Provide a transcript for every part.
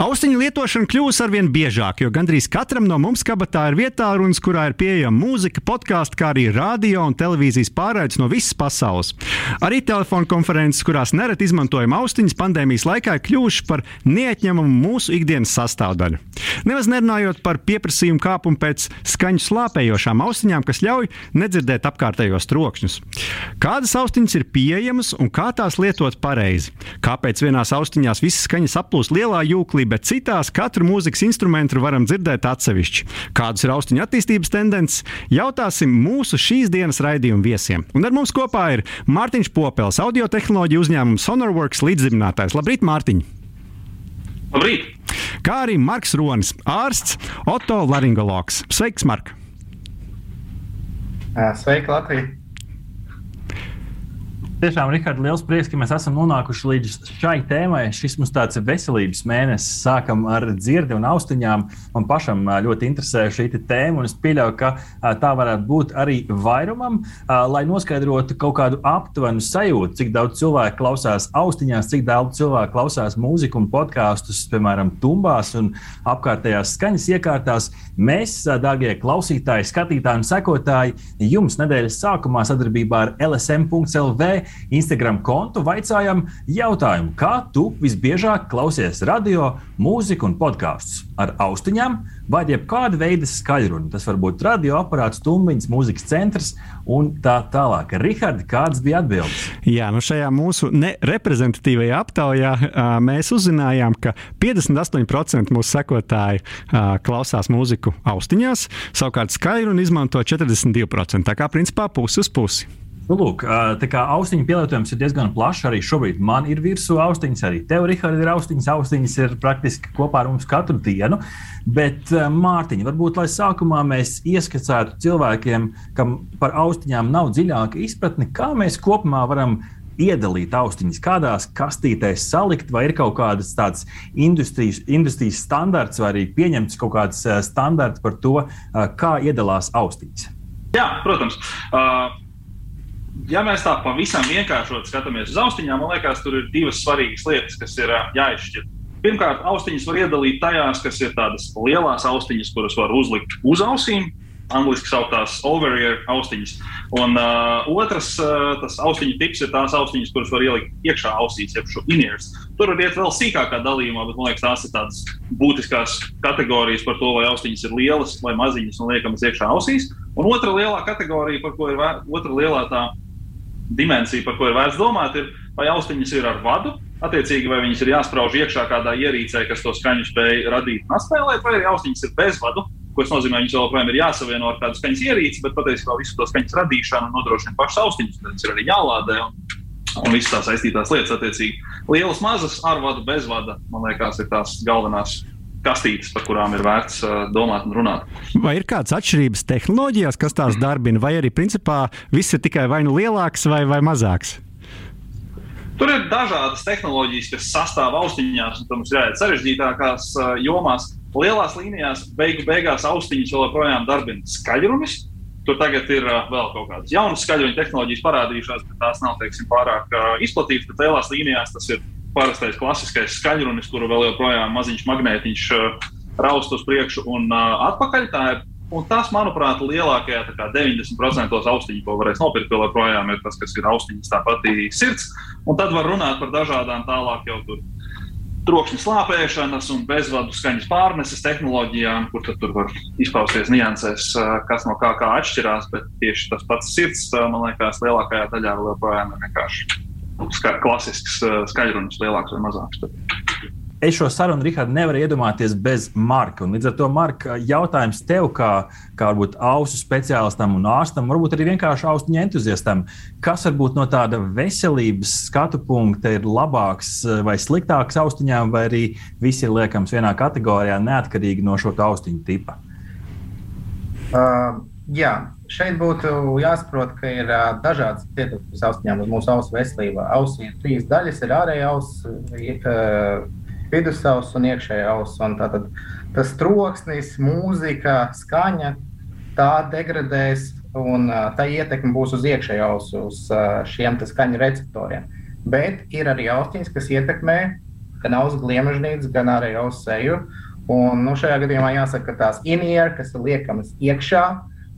Austiņu lietošana kļūs arvien biežāk, jo gandrīz katram no mums kabatā ir vietā runas, kurā ir pieejama mūzika, podkāsts, kā arī radio un televīzijas pārraides no visas pasaules. Arī telefona konferences, kurās nereti izmantojam austiņas, pandēmijas laikā ir kļuvušas par neatņemamu mūsu ikdienas sastāvdaļu. Nemaz nerunājot par pieprasījumu kāpumu pēc skaņu slāpējošām austiņām, kas ļauj nedzirdēt apkārtējos trokšņus. Kādas austiņas ir pieejamas un kā tās lietot pareizi? Kāpēc vienās austiņās visas skaņas aplūst lielā jūklī, bet citās katru mūzikas instrumentu varam dzirdēt atsevišķi? Kādas ir austiņu attīstības tendences? Jautāsim mūsu šīs dienas raidījuma viesiem. Un ar mums kopā ir Mārtiņš Popels, audio tehnoloģiju uzņēmuma Sonorworks līdzdibinātājs. Labrīt, Mārtiņ! Labrīt! Kā arī Marks Ronis, ārsts, Oto Laringologs. Sveiks, Mark! Sveiki, Latvija! Tiešām, Rikārd, liels prieks, ka mēs esam nonākuši līdz šai tēmai. Šis mums tāds veselības mēnesis. Sākam ar dzirdi un austiņām. Man pašam ļoti interesē šī tēma, un es pieļauju, ka tā varētu būt arī vairumam, lai noskaidrotu kaut kādu aptuvenu sajūtu, cik daudz cilvēku klausās austiņās, cik daudz cilvēku klausās mūziku un podkāstus, piemēram, tumbās un apkārtējās skaņas iekārtās. Mēs, dārgie klausītāji, skatītāji un sekotāji, jums nedēļas sākumā sadarbībā ar LSM.CLV Instagram kontu vaicājam jautājumu, kā tu visbiežāk klausies radio, mūziku un podkāstus ar austiņām vai jebkāda veida skaļrunu. Tas var būt radioaparāts, tumbiņas, mūzikas centrs un tā tālāk. Rihards, kādas bija atbildes? Jā, nu šajā mūsu nereprezentatīvajā aptaujā mēs uzzinājām, ka 58% mūsu sekotāji klausās mūziku austiņās, savukārt skaļrunu izmanto 42%. Tā kā principā pusi uz pusi. Nu, lūk, tā kā austiņu pielietojums ir diezgan plašs. Arī šobrīd man ir virsū austiņas, arī tev, Rihards, ir austiņas. Austiņas ir praktiski kopā ar mums katru dienu. Bet, Mārtiņ, varbūt lai sākumā mēs ieskicētu cilvēkiem, kam par austiņām nav dziļāka izpratne, kā mēs kopumā varam iedalīt austiņas, kādās kastītēs salikt, vai ir kaut kādas tādas industrijas, industrijas standarts, vai arī pieņemts kaut kāds standarts par to, kā iedalās austiņas. Jā, protams. Uh ja mēs tā pavisam vienkāršot skatāmies uz austiņām, man liekas, tur ir divas svarīgas lietas, kas ir jāizšķir. Pirmkārt, austiņas var iedalīt tajās, kas ir tādas lielās austiņas, kuras var uzlikt uz ausīm. Angliski sauktās over-ear austiņas. Un uh, otrs, uh, tas austiņu tips ir tās austiņas, kuras var ielikt iekšā ausīs, jeb šo in-ears. Tur var iet vēl sīkākā dalījumā, bet man liekas, tās ir tādas būtiskās kategorijas par to, vai austiņas ir lielas vai maziņas un liekamas iekšā ausīs. Un otra lielā kategorija, par ko ir otra lielā tā dimensija, par ko ir vērts domāt, ir, vai austiņas ir ar vadu, attiecīgi, vai viņas ir jāsprauž iekšā kādā ierīcē, kas to skaņu spēj radīt un atspēlēt, vai arī austiņas ir bez vadu. Tas nozīmē, ka viņas joprojām ir jāsavieno ar kādu skaņas ierīci, bet patiesībā visu to skaņas radīšanu nodrošina pašas austiņas. Tad ir arī jālādē un, un visas tās saistītās lietas. Attiecīgi, lielas, mazas, ar vadu, bez vada, man liekas, ir tās galvenās kastītes, par kurām ir vērts uh, domāt un runāt. Vai ir kādas atšķirības tehnoloģijās, kas tās darbina, vai arī principā viss ir tikai vai nu lielāks vai, vai mazāks? Tur ir dažādas tehnoloģijas, kas sastāv austiņās, un tam ir jāiet sarežģītākās uh, jomās. Lielās līnijās beigu beigās austiņas joprojām darbina skaļrunis. Tur tagad ir uh, vēl kaut kādas jaunas skaļruņa tehnoloģijas parādījušās, bet tās nav teiksim, pārāk izplatītas. Bet lielās līnijās tas ir parastais klasiskais skaļrunis, kuru vēl joprojām maziņš magnētiņš uh, raust uz priekšu un uh, atpakaļ. Tā ir Un tas, manuprāt, lielākajā 90% austiņu, ko varēs nopirkt, vēl joprojām ir tas, kas ir austiņas, tā pati sirds. Un tad var runāt par dažādām tālāk jau tur trokšņa slāpēšanas un bezvadu skaņas pārneses tehnoloģijām, kur tur var izpausties niansēs, uh, kas no kā, kā atšķirās. Bet tieši tas pats sirds, man liekas, lielākajā daļā vēl joprojām ir vienkārši ska klasisks uh, skaļrunis, lielāks vai mazāks. Bet... Es šo sarunu, Rihard, nevaru iedomāties bez Marka. Un līdz ar to, Marka, jautājums tev, kā, kā varbūt ausu speciālistam un ārstam, varbūt arī vienkārši austiņu entuziastam, kas varbūt no tāda veselības skatu punkta ir labāks uh, vai sliktāks austiņām, vai arī visi ir liekams vienā kategorijā, neatkarīgi no šo austiņu tipa? Uh, jā, šeit būtu jāsaprot, ka ir uh, dažādas ietekmes austiņām uz mūsu ausu veselību. Ausī ir trīs daļas, ir ārējā auss, uh, vidusauss un iekšējā auss. Tātad tas troksnis, mūzika, skaņa, tā degradēs un tā ietekme būs uz iekšējo ausu, uz šiem skaņu receptoriem. Bet ir arī austiņas, kas ietekmē gan ausu gliemežnīcu, gan arī ausu seju. Un, nu, šajā gadījumā jāsaka, ka tās inieras, kas ir liekamas iekšā,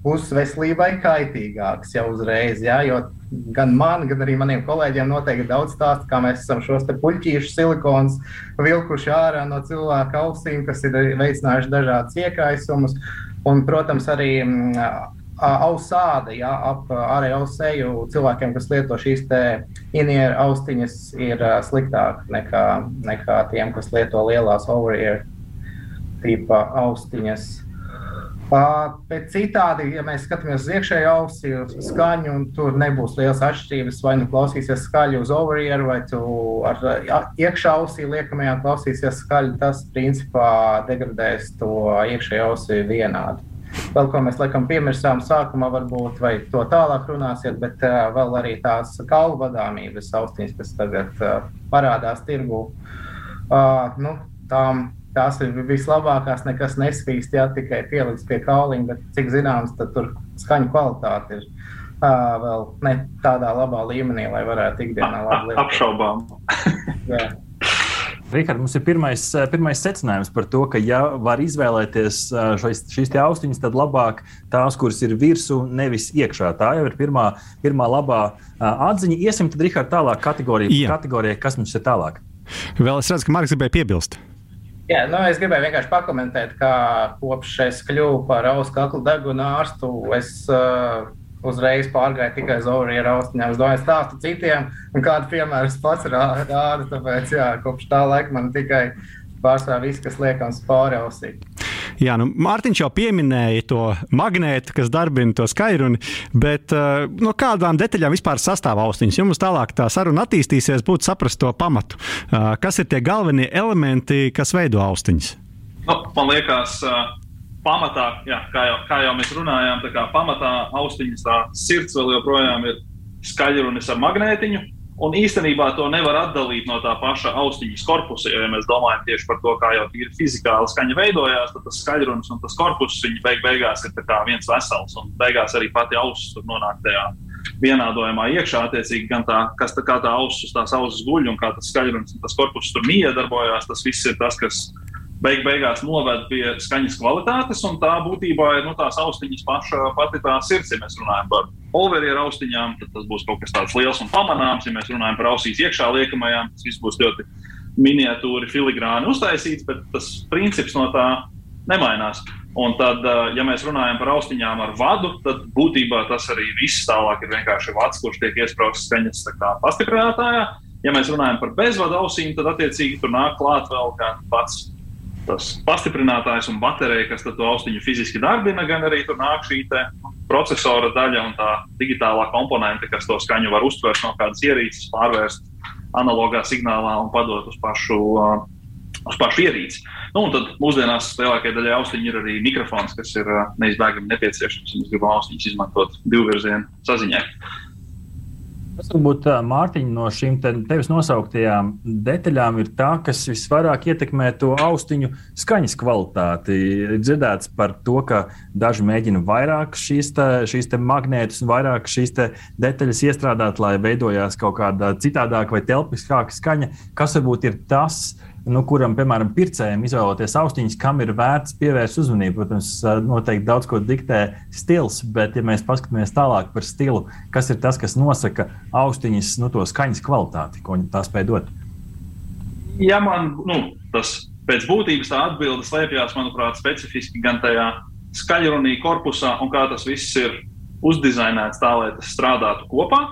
būs veselībai kaitīgākas jau uzreiz. Jā, jo gan man, gan arī maniem kolēģiem noteikti daudz stāsta, kā mēs esam šos puķīšu silikonus vilkuši ārā no cilvēka ausīm, kas ir veicinājuši dažādas iekaisumus. Un, protams, arī ausāda, ja ap ārēju ausēju cilvēkiem, kas lieto šīs inieru austiņas, ir sliktāk nekā, nekā tiem, kas lieto lielās over-ear tipa austiņas. Bet citādi, ja mēs skatāmies uz iekšēju ausi, uz skaņu, tur nebūs liels atšķirības. Vai nu klausīsies skaļi uz overieru, vai tu ar iekšā ausī liekamajā klausīsies skaļi. Tas principā degradēs to iekšējo ausi vienādi. Vēl ko mēs laikam piemirsām sākumā, varbūt, vai to tālāk runāsiet, bet uh, vēl arī tās kaulu vadāmības austiņas, kas tagad uh, parādās tirgū. Uh, nu, tām tās ir vislabākās, nekas nesvīst, ja tikai pieliks pie kauliņa, bet cik zināms, tad tur skaņu kvalitāte ir uh, vēl ne tādā labā līmenī, lai varētu ikdienā labi lietot. Apšaubām. Rikārd, mums ir pirmais, pirmais secinājums par to, ka, ja var izvēlēties šīs, šīs austiņas, tad labāk tās, kuras ir virsū, nevis iekšā. Tā jau ir pirmā, pirmā labā atziņa. Iesim tad, Rikārd, tālāk kategorijai, kategorijai, kas mums ir tālāk. Vēl es redzu, ka Marks gribēja piebilst. Jā, nu, es gribēju vienkārši pakomentēt, kā kopš es kļuvu par ausu kaklu deguna ārstu. Es uh, uzreiz pārgāju tikai uz Orija austiņām. Es domāju, stāstu citiem, un kādu piemēru es pats rādu. Tāpēc, jā, kopš tā laika man tikai pārsvarā viss, kas liekams pāri ausī. Jā, nu, Mārtiņš jau pieminēja to magnētu, kas darbina to skaidruni, bet uh, no kādām detaļām vispār sastāv austiņas? Ja mums tālāk tā saruna attīstīsies, būtu saprast to pamatu. Uh, kas ir tie galvenie elementi, kas veido austiņas? Nu, man liekas, uh, pamatā, jā, kā, jau, kā jau mēs runājām, tā kā pamatā austiņas tā sirds vēl joprojām ir skaļrunis ar magnētiņu. Un īstenībā to nevar atdalīt no tā paša austiņas korpusa. Jo, ja mēs domājam tieši par to, kā jau ir fizikāli skaņa veidojās, tad tas skaļrunis un tas korpus beig beigās ir viens vesels. Un beigās arī pati auss nonāk tajā vienādojumā iekšā. Attiecīgi, gan tā, kas tā, tā auss tās auss guļ un kā tas skaļrunis un tas korpus tur miedarbojās, tas viss ir tas, kas beig beigās noved pie skaņas kvalitātes, un tā būtībā ir nu, tās austiņas paša pati tā sirds. Ja mēs runājam par overieru austiņām, tad tas būs kaut kas tāds liels un pamanāms. Ja mēs runājam par ausīs iekšā liekamajām, tas viss būs ļoti miniatūri, filigrāni uztaisīts, bet tas princips no tā nemainās. Un tad, ja mēs runājam par austiņām ar vadu, tad būtībā tas arī viss tālāk ir vienkārši vads, kurš tiek iesprāstīts skaņas pastiprinātājā. Ja mēs runājam par bezvadu ausīm, tad attiecīgi tur nāk klāt vēl kāds pats tas pastiprinātājs un baterija, kas to austiņu fiziski darbina, gan arī tur nāk šī procesora daļa un tā digitālā komponente, kas to skaņu var uztvert no kādas ierīces, pārvērst analogā signālā un padot uz pašu, uh, uz pašu ierīci. Nu, tad mūsdienās lielākajai daļai austiņu ir arī mikrofons, kas ir uh, neizbēgami nepieciešams, mēs gribam austiņus izmantot divu virzienu saziņai. Kas varbūt Mārtiņa no šīm te, tevis nosauktajām detaļām ir tā, kas visvairāk ietekmē to austiņu skaņas kvalitāti? Ir dzirdēts par to, ka daži mēģina vairāk šīs, te, šīs te magnētus un vairāk šīs detaļas iestrādāt, lai veidojās kaut kāda citādāka vai telpiskāka skaņa. Kas varbūt ir tas? Nu, kuram, piemēram, pircējiem izvēloties austiņas, kam ir vērts pievērst uzmanību. Protams, noteikti daudz ko diktē stils, bet, ja mēs paskatāmies tālāk par stilu, kas ir tas, kas nosaka austiņas nu, to skaņas kvalitāti, ko tā spēj dot? Ja man nu, tas pēc būtības tā atbilde slēpjas, manuprāt, specifiski gan tajā skaļrunī korpusā un kā tas viss ir uzdizainēts tā, lai tas strādātu kopā.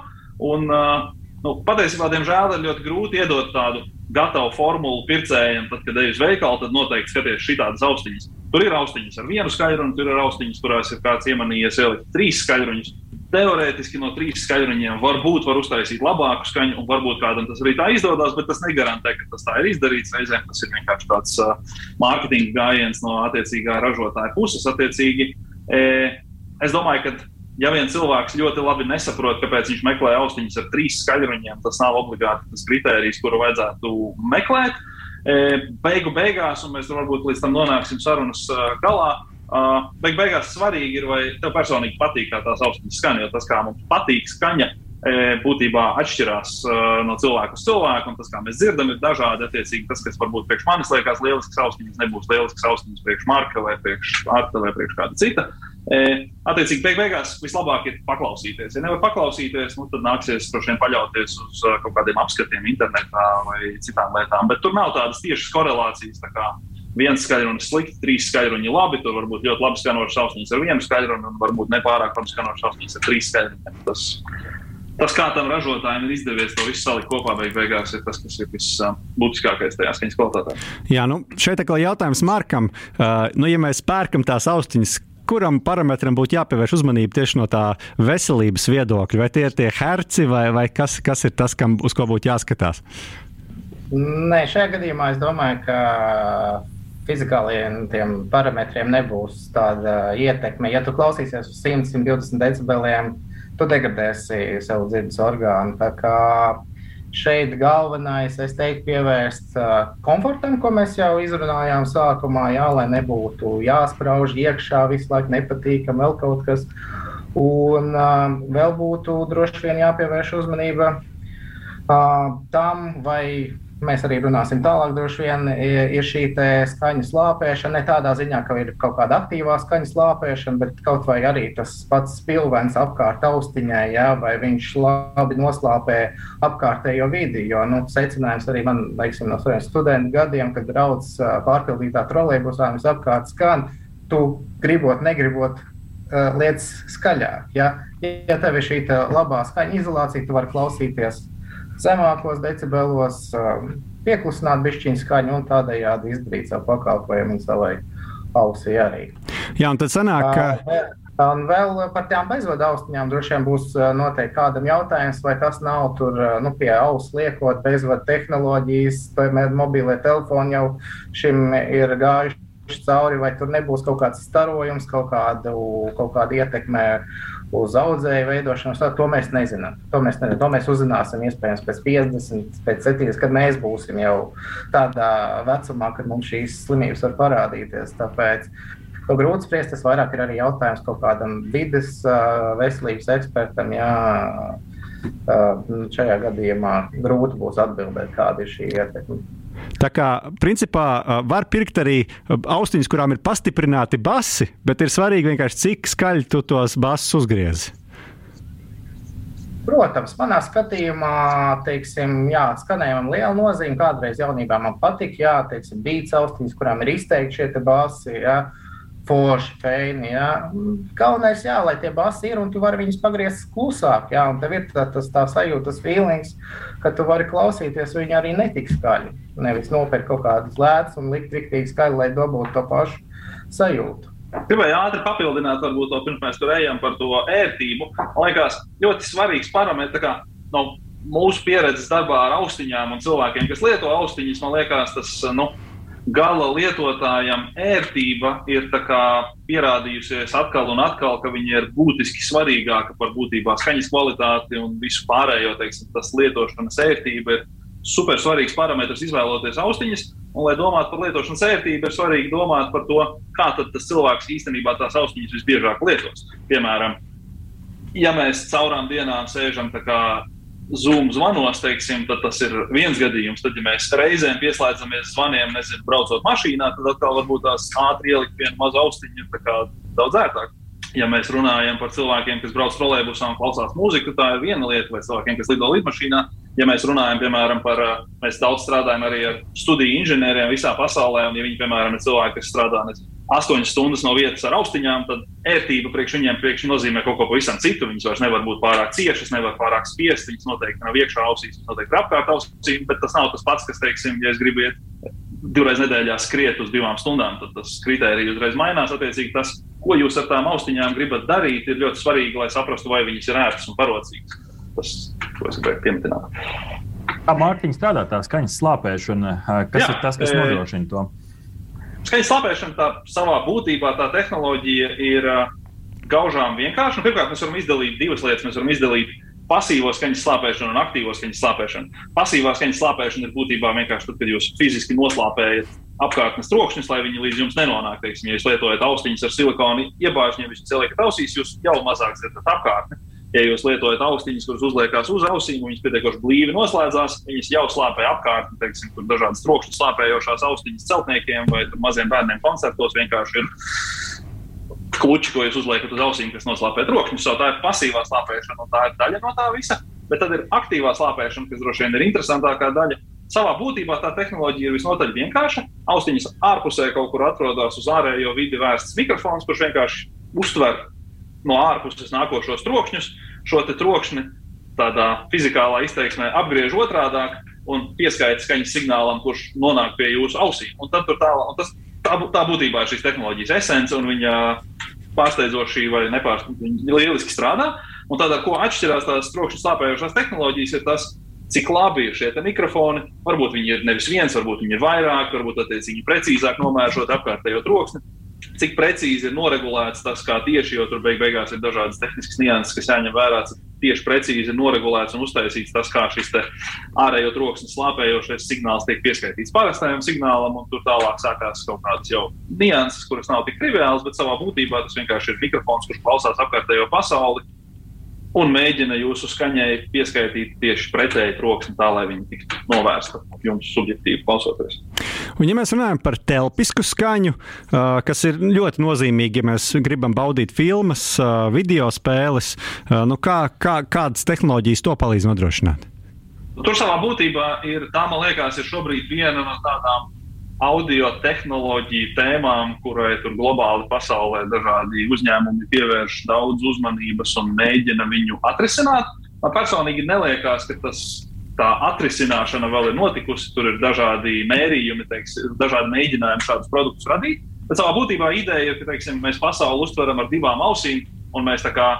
Un, uh, nu, patiesībā, diemžēl, ir ļoti grūti iedot tādu gatavu formulu pircējiem, tad, kad ej uz veikalu, tad noteikti skaties šādas austiņas. Tur ir austiņas ar vienu skaļruņu, tur ir austiņas, kurās ir kāds iemanījies ielikt trīs skaļruņus. Teorētiski no trīs skaļruņiem varbūt var uztaisīt labāku skaņu, un varbūt kādam tas arī tā izdodas, bet tas negarantē, ka tas tā ir izdarīts. Reizēm tas ir vienkārši tāds uh, mārketinga gājiens no attiecīgā ražotāja puses. Attiecīgi, e, es domāju, ka ja vien cilvēks ļoti labi nesaprot, kāpēc viņš meklē austiņas ar trīs skaļruņiem, tas nav obligāti tas kriterijs, kuru vajadzētu meklēt. Beigu beigās, un mēs varbūt līdz tam nonāksim sarunas galā, Uh, beig beigās svarīgi ir, vai tev personīgi patīk tā tās austiņas skaņa, jo tas, kā mums patīk skaņa, būtībā atšķirās uh, no cilvēka uz cilvēku, un tas, kā mēs dzirdam, ir dažādi. Attiecīgi, tas, kas varbūt priekš manis liekas lielisks austiņas, nebūs lielisks austiņas priekš Marka vai priekš Arta vai priekš kāda cita. E, attiecīgi, beig beigās vislabāk ir paklausīties. Ja nevar paklausīties, nu, tad nāksies droši vien paļauties uz uh, kaut kādiem apskatiem internetā vai citām lietām. Bet tur nav tādas tiešas korelācijas. Tā kā viens skaļrunis slikti, trīs skaļruņi labi. Tur var būt ļoti labi skanošs austiņas ar vienu skaļruni, un varbūt nepārāk labi skanošs austiņas ar trīs skaļruņiem. Tas tas, kā tam ražotājiem ir izdevies to visu salikt kopā, beig beigās ir tas, kas ir visbūtiskākais tajā skaņas kvalitātē. Jā, nu šeit ir jautājums Markam. Uh, nu, ja mēs pērkam tās austiņas, kuram parametram būtu jāpievērš uzmanība tieši no tā veselības viedokļa? Vai tie ir tie herci, vai, vai kas, kas ir tas, kam, uz ko būtu jāskatās? Nē, šajā gadījumā es domāju, ka fizikāliem parametriem nebūs tāda ietekme. Ja tu klausīsies uz 100, 120 decibeliem, tu degradēsi savu dzirdes orgānu. Tā kā šeit galvenais, es teiktu, pievērst uh, komfortam, ko mēs jau izrunājām sākumā, jā, lai nebūtu jāsprauž iekšā visu laiku nepatīkam vēl kaut kas. Un uh, vēl būtu droši vien jāpievērš uzmanība uh, tam, vai mēs arī runāsim tālāk, droši vien ir šī skaņas lāpēšana. Ne tādā ziņā, ka ir kaut kāda aktīvā skaņas lāpēšana, bet kaut vai arī tas pats spilvens apkārt austiņai, ja, vai viņš labi noslāpē apkārtējo vidi. Jo nu, secinājums arī man teiksim, no saviem studentu gadiem, kad brauc pārpildītā trolēļbusā, viņas apkārt skan, tu gribot, negribot. Lietas skaļāk. Ja, ja tev ir šī labā skaņa izolācija, tu vari klausīties zemākos decibelos, um, pieklusināt bišķiņu skaņu un tādējādi izdarīt savu pakalpojumu un savai ausī arī. Jā, un tad sanāk, ka. Un vēl par tām bezvadu austiņām droši vien būs uh, noteikti kādam jautājums, vai tas nav tur uh, nu, pie auss liekot bezvadu tehnoloģijas, mobilie telefoni jau šim ir gājuši cauri, vai tur nebūs kaut kāds starojums, kaut kādu, kaut kādu ietekmē uz audzēju veidošanos, to mēs nezinām. To mēs, nezinām. to mēs uzzināsim iespējams pēc 50, pēc 70, kad mēs būsim jau tādā vecumā, kad mums šīs slimības var parādīties. Tāpēc to grūti spriest. Tas vairāk ir arī jautājums kaut kādam vidas veselības ekspertam. Jā, šajā gadījumā grūti būs atbildēt, kāda ir šī ietekme. Tā kā principā var pirkt arī austiņas, kurām ir pastiprināti basi, bet ir svarīgi vienkārši cik skaļi tu tos basus uzgriezi. Protams, manā skatījumā, teiksim, jā, skanējumam liela nozīme. Kādreiz jaunībā man patika, jā, teiksim, bija austiņas, kurām ir izteikti šie basi. Jā forši, feini. Ja. Galvenais, jā, lai tie basi ir un tu vari viņus pagriezt klusāk. Jā, un tev ir tā, tas tā sajūta, tas feelings, ka tu vari klausīties viņu arī netik skaļi. Nevis nopirkt kaut kādas lētas un likt riktīgi skaļi, lai dabūtu to pašu sajūtu. Gribēju ātri papildināt, varbūt to pirms mēs tur ejam par to ērtību. Man liekas, ļoti svarīgs parametrs. No mūsu pieredzes darbā ar austiņām un cilvēkiem, kas lieto austiņas, man liekas, tas nu, gala lietotājam ērtība ir pierādījusies atkal un atkal, ka viņa ir būtiski svarīgāka par būtībā skaņas kvalitāti un visu pārējo. Teiksim, tas lietošanas ērtība ir super svarīgs parametrs izvēloties austiņas. Un, lai domātu par lietošanas ērtību, ir svarīgi domāt par to, kā tas cilvēks īstenībā tās austiņas visbiežāk lietos. Piemēram, ja mēs caurām dienām sēžam Zoom zvanos, teiksim, tad tas ir viens gadījums. Tad, ja mēs reizēm pieslēdzamies zvaniem, nezinu, braucot mašīnā, tad atkal varbūt tās ātri ielikt vienu mazu austiņu ir daudz ērtāk. Ja mēs runājam par cilvēkiem, kas brauc trolēļbusā un klausās mūziku, tā ir viena lieta, vai cilvēkiem, kas lido lidmašīnā. Ja mēs runājam, piemēram, par, mēs daudz strādājam arī ar studiju inženieriem visā pasaulē, un ja viņi, piemēram, ir cilvēki, kas strādā nezinu, astoņas stundas no vietas ar austiņām, tad ērtība priekš viņiem priekš nozīmē kaut ko pavisam citu. Viņas vairs nevar būt pārāk ciešas, nevar pārāk spiest. Viņas noteikti nav iekšā ausīs, viņas noteikti ir apkārt ausīm, bet tas nav tas pats, kas, teiksim, ja es gribu iet divreiz nedēļā skriet uz divām stundām, tad tas kritērijs uzreiz mainās. Attiecīgi, tas, ko jūs ar tām austiņām gribat darīt, ir ļoti svarīgi, lai saprastu, vai viņas ir ērtas un parocīgas. Tas, ko es gribēju pieminēt. Kā Mārtiņa strādā tā skaņas slāpēšana, kas Jā, ir tas, kas nodrošina to? Skaņas slāpēšana tā savā būtībā, tā tehnoloģija ir uh, gaužām vienkārša. Nu, pirmkārt, mēs varam izdalīt divas lietas. Mēs varam izdalīt pasīvo skaņas slāpēšanu un aktīvo skaņas slāpēšanu. Pasīvā skaņas slāpēšana ir būtībā vienkārši tad, kad jūs fiziski noslāpējat apkārtnes trokšņus, lai viņi līdz jums nenonāk. Teiksim, ja jūs lietojat austiņas ar silikonu iebāžņiem, jūs celiekat ausīs, jūs jau mazāk dzirdat apkārtni. Ja jūs lietojat austiņas, kuras uzliekas uz ausīm, viņas pietiekoši blīvi noslēdzās, viņas jau slāpē apkārtni, teiksim, kur dažādas trokšņu slāpējošās austiņas celtniekiem vai maziem bērniem koncertos vienkārši ir kluči, ko jūs uzliekat uz ausīm, kas noslēpē trokšņus. So tā ir pasīvā slāpēšana, un tā ir daļa no tā visa. Bet tad ir aktīvā slāpēšana, kas droši vien ir interesantākā daļa. Savā būtībā tā tehnoloģija ir visnotaļ vienkārša. Austiņas ārpusē kaut kur atrodas uz ārējo vidi vērsts mikrofons, kurš vienkārši uztver no ārpuses nākošos trokšņus. Šo trokšņu tādā fizikālā izteiksmē apgriež otrādi un pieskaita skaņas signālam, kurš nonāk pie jūsu ausīm. Un tad tur tālāk, tas, tā, tā būtībā ir šīs tehnoloģijas esence, un viņa pārsteidzoši vai nepārsteidzoši lieliski strādā. Un tādā, ko atšķirās tās trokšņa slāpējošās tehnoloģijas, ir tas, cik labi ir šie mikrofoni. Varbūt viņi ir nevis viens, varbūt viņi ir vairāk, varbūt attiecīgi precīzāk nomēršot apkārtējo troksni. Cik precīzi ir noregulēts tas, kā tieši, jo tur beig beigās ir dažādas tehniskas nianses, kas jāņem vērā. Tieši precīzi ir noregulēts un uztaisīts tas, kā šis ārējo troksni slāpējošais signāls tiek pieskaitīts parastajam signālam, un tur tālāk sākās kaut kādas jau nianses, kuras nav tik triviālas, bet savā būtībā tas vienkārši ir mikrofons, kurš klausās apkārtējo pasauli un mēģina jūsu skaņai pieskaitīt tieši pretēji troksni, tā lai viņi tiktu novērsta jums subjektīvi klausoties. Un, ja mēs runājam par telpisku skaņu, kas ir ļoti nozīmīgi, ja mēs gribam baudīt filmas, video spēles, nu kā, kā, kādas tehnoloģijas to palīdz nodrošināt? Tur savā būtībā ir tā, man liekas, ir šobrīd viena no tādām audio tehnoloģiju tēmām, kurai tur globāli pasaulē dažādi uzņēmumi pievērš daudz uzmanības un mēģina viņu atrisināt. Man personīgi neliekas, ka tas tā atrisināšana vēl ir notikusi. Tur ir dažādi mērījumi, teiks, dažādi mēģinājumi šādus produktus radīt. Bet savā būtībā ideja ir, ka teiksim, mēs pasauli uztveram ar divām ausīm, un mēs tā kā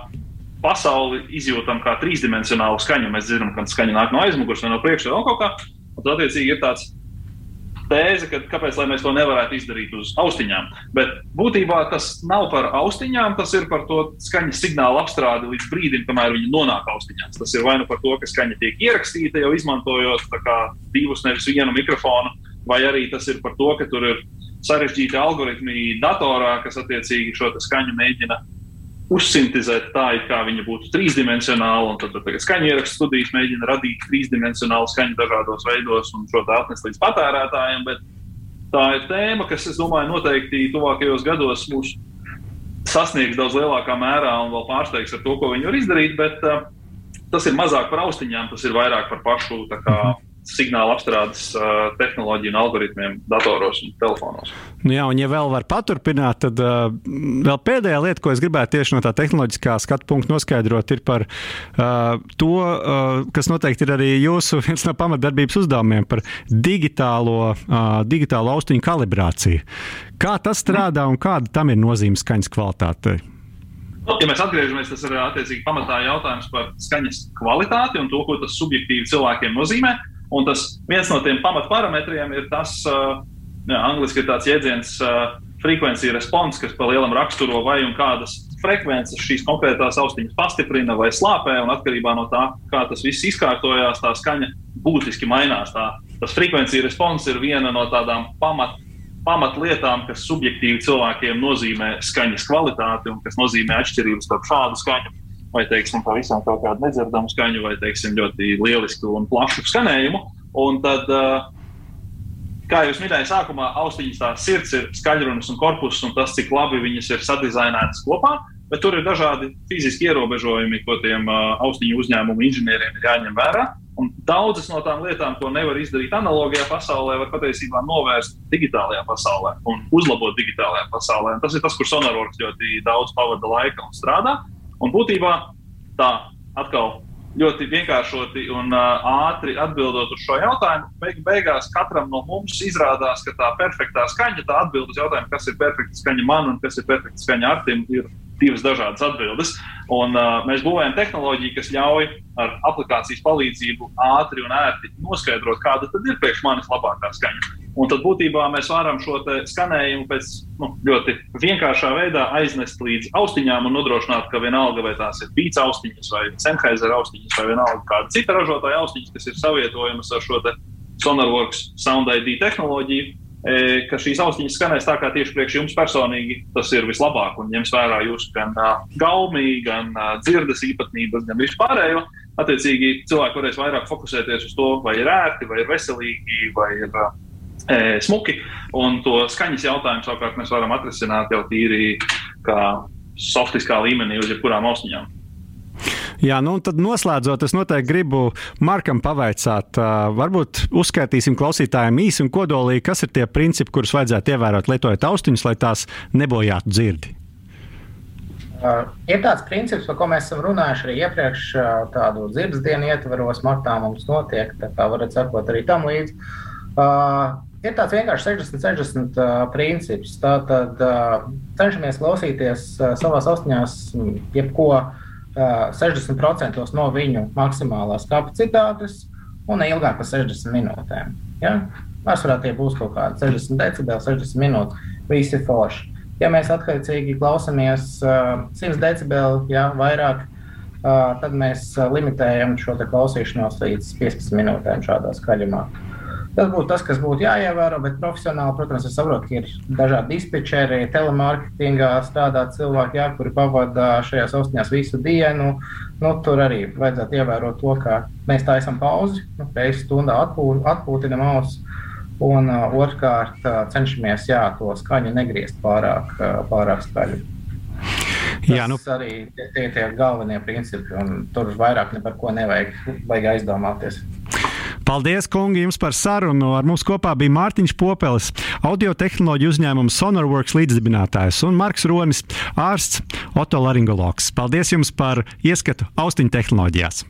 pasauli izjūtam kā trīsdimensionālu skaņu. Mēs zinām, ka skaņa nāk no aizmugures no priekšā vai kaut kā. Un tad, attiecīgi, ir tāds tēze, ka kāpēc mēs to nevarētu izdarīt uz austiņām. Bet būtībā tas nav par austiņām, tas ir par to skaņas signālu apstrādi līdz brīdim, kamēr viņi nonāk austiņās. Tas ir vai nu par to, ka skaņa tiek ierakstīta jau izmantojot divus, nevis vienu mikrofonu, vai arī tas ir par to, ka tur ir sarežģīti algoritmi datorā, kas attiecīgi šo skaņu mēģina uzsintēzēt tā, it kā viņa būtu trīsdimensionāla. Tad, tad skaņu ierakstu studijas mēģina radīt trīsdimensionālu skaņu dažādos veidos un šo atnest līdz patērētājiem. Bet tā ir tēma, kas, es domāju, noteikti tuvākajos gados mūs sasniegs daudz lielākā mērā un vēl pārsteigs ar to, ko viņi var izdarīt. Bet uh, tas ir mazāk par austiņām, tas ir vairāk par pašu kā, signāla apstrādes uh, tehnoloģiju un algoritmiem datoros un telefonos. Nu jā, un ja vēl var paturpināt, tad uh, vēl pēdējā lieta, ko es gribētu tieši no tā tehnoloģiskā skatu punkta noskaidrot, ir par uh, to, uh, kas noteikti ir arī jūsu viens no pamatdarbības uzdevumiem par digitālo, uh, digitālo austiņu kalibrāciju. Kā tas strādā un kāda tam ir nozīme skaņas kvalitātei? Nu, ja mēs atgriežamies, tas ir attiecīgi pamatā jautājums par skaņas kvalitāti un to, ko tas subjektīvi cilvēkiem nozīmē. Un tas viens no tiem pamatparametriem ir tas, jā, angliski ir tāds jēdziens, frekvencija response, kas pa lielam raksturo vai un kādas frekvences šīs konkrētās austiņas pastiprina vai slāpē, un atkarībā no tā, kā tas viss izkārtojās, tā skaņa būtiski mainās. Tā, tas frekvencija response ir viena no tādām pamat, pamatlietām, kas subjektīvi cilvēkiem nozīmē skaņas kvalitāti un kas nozīmē atšķirības starp šādu skaņu vai teiksim, pavisam kaut kādu nedzirdamu skaņu, vai teiksim, ļoti lielisku un plašu skanējumu. Un tad, kā jau minēju, sākumā austiņas tā sirds ir skaļrunis un korpus, un tas, cik labi viņas ir sadizainētas kopā. Bet tur ir dažādi fiziski ierobežojumi, ko tiem uh, austiņu uzņēmumu inženieriem ir jāņem vērā. Un daudzas no tām lietām, ko nevar izdarīt analogajā pasaulē, var patiesībā novērst digitālajā pasaulē un uzlabot digitālajā pasaulē. Un tas ir tas, kur Sonarworks ļoti daudz pavada laika un strādā. Un būtībā tā atkal ļoti vienkāršoti un uh, ātri atbildot uz šo jautājumu, beig beigās katram no mums izrādās, ka tā perfektā skaņa, tā atbild uz jautājumu, kas ir perfekta skaņa man un kas ir perfekta skaņa Artim, ir divas dažādas atbildes. Un, uh, mēs būvējam tehnoloģiju, kas ļauj ar aplikācijas palīdzību ātri un ērti noskaidrot, kāda tad ir priekš manis labākā skaņa. Un tad būtībā mēs varam šo skanējumu pēc nu, ļoti vienkāršā veidā aiznest līdz austiņām un nodrošināt, ka vienalga vai tās ir pīcis austiņas, vai Sennheiser austiņas, vai vienalga kāda cita ražotāja austiņas, kas ir savietojamas ar šo Sonarworks Sound ID tehnoloģiju, e, ka šīs austiņas skanēs tā, kā tieši priekš jums personīgi tas ir vislabāk un ņems vērā jūsu gan uh, gaumi, gan uh, dzirdes īpatnības, gan vispārējo. Attiecīgi, cilvēki varēs vairāk fokusēties uz to, vai ir ērti, vai ir veselīgi, vai ir uh, smuki. Un to skaņas jautājumu savukārt mēs varam atrisināt jau tīri kā softiskā līmenī uz jebkurām austiņām. Jā, nu tad noslēdzot, es noteikti gribu Markam pavaicāt, uh, varbūt uzskaitīsim klausītājiem īsi un kodolīgi, kas ir tie principi, kurus vajadzētu ievērot lietojot austiņas, lai tās nebojātu dzirdi. Uh, ir tāds princips, par ko mēs esam runājuši arī iepriekš, uh, tādu dzirdes dienu ietvaros, martā mums notiek, tā kā varat sekot arī tam līdzi. Uh, ir tāds vienkārši 60-60 uh, princips. Tātad uh, cenšamies klausīties uh, savās austiņās, jebko uh, 60% no viņu maksimālās kapacitātes un ne ilgāk par 60 minūtēm. Ja? Pārsvarā tie būs kaut kādi 60 decibeli, 60 minūtes. Visi forši. Ja mēs attiecīgi klausāmies uh, 100 decibeli, ja vairāk, uh, tad mēs limitējam šo klausīšanos līdz 15 minūtēm šādā skaļumā. Uh, Tas būtu tas, kas būtu jāievēro, bet profesionāli, protams, es saprotu, ka ir dažādi dispečeri, telemārketingā strādā cilvēki, jā, kuri pavada šajās austiņās visu dienu. Nu, tur arī vajadzētu ievērot to, ka mēs taisām pauzi, nu, reizes stundā atpū, atpūtinam ausis. Un uh, otrkārt, uh, cenšamies jā, to skaņu negriezt pārāk, uh, pārāk skaļi. Tas Jā, nu... arī tie ir tie galvenie principi, un tur vairāk par ko nevajag, vajag aizdomāties. Paldies, kungi, jums par sarunu. Ar mums kopā bija Mārtiņš Popelis, audio tehnoloģiju uzņēmuma Sonarworks līdzdibinātājs un Marks Ronis, ārsts, otolaringologs. Paldies jums par ieskatu austiņu tehnoloģijās!